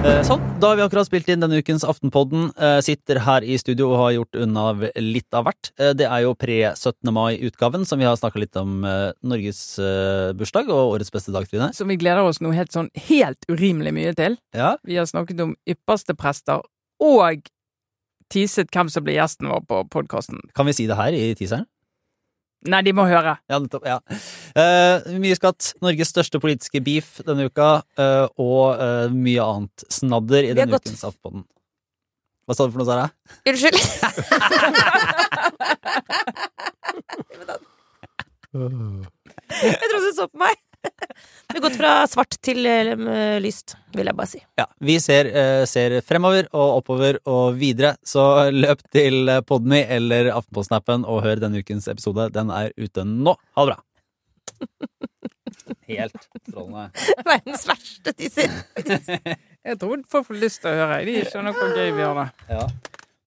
Sånn, da har vi akkurat spilt inn denne ukens Aftenpodden. Eh, sitter her i studio og har gjort unna litt av hvert. Eh, det er jo pre-17. mai-utgaven, som vi har snakka litt om eh, Norges eh, bursdag og årets beste dag, Trine. Som vi gleder oss noe helt sånn helt urimelig mye til. Ja, Vi har snakket om ypperste prester, og teaset hvem som blir gjesten vår på podkasten. Kan vi si det her i teaseren? Nei, de må høre. Ja, nettopp. ja. Eh, mye skatt, Norges største politiske beef denne uka, uh, og uh, mye annet snadder i denne gått- ukens Aftenpodden. Hva sa du for noe, Sara? Unnskyld. Jeg trodde du så på meg. Vi har gått fra svart til lyst, vil jeg bare si. Ja, vi ser, ser fremover og oppover og videre, så løp til eh, eller Aftenpostnappen og hør denne ukens episode. Den er ute nå. Ha det bra! Helt strålende. Verdens verste tisser. Jeg tror folk får lyst til å høre. De skjønner hvor gøy vi har det. Ja.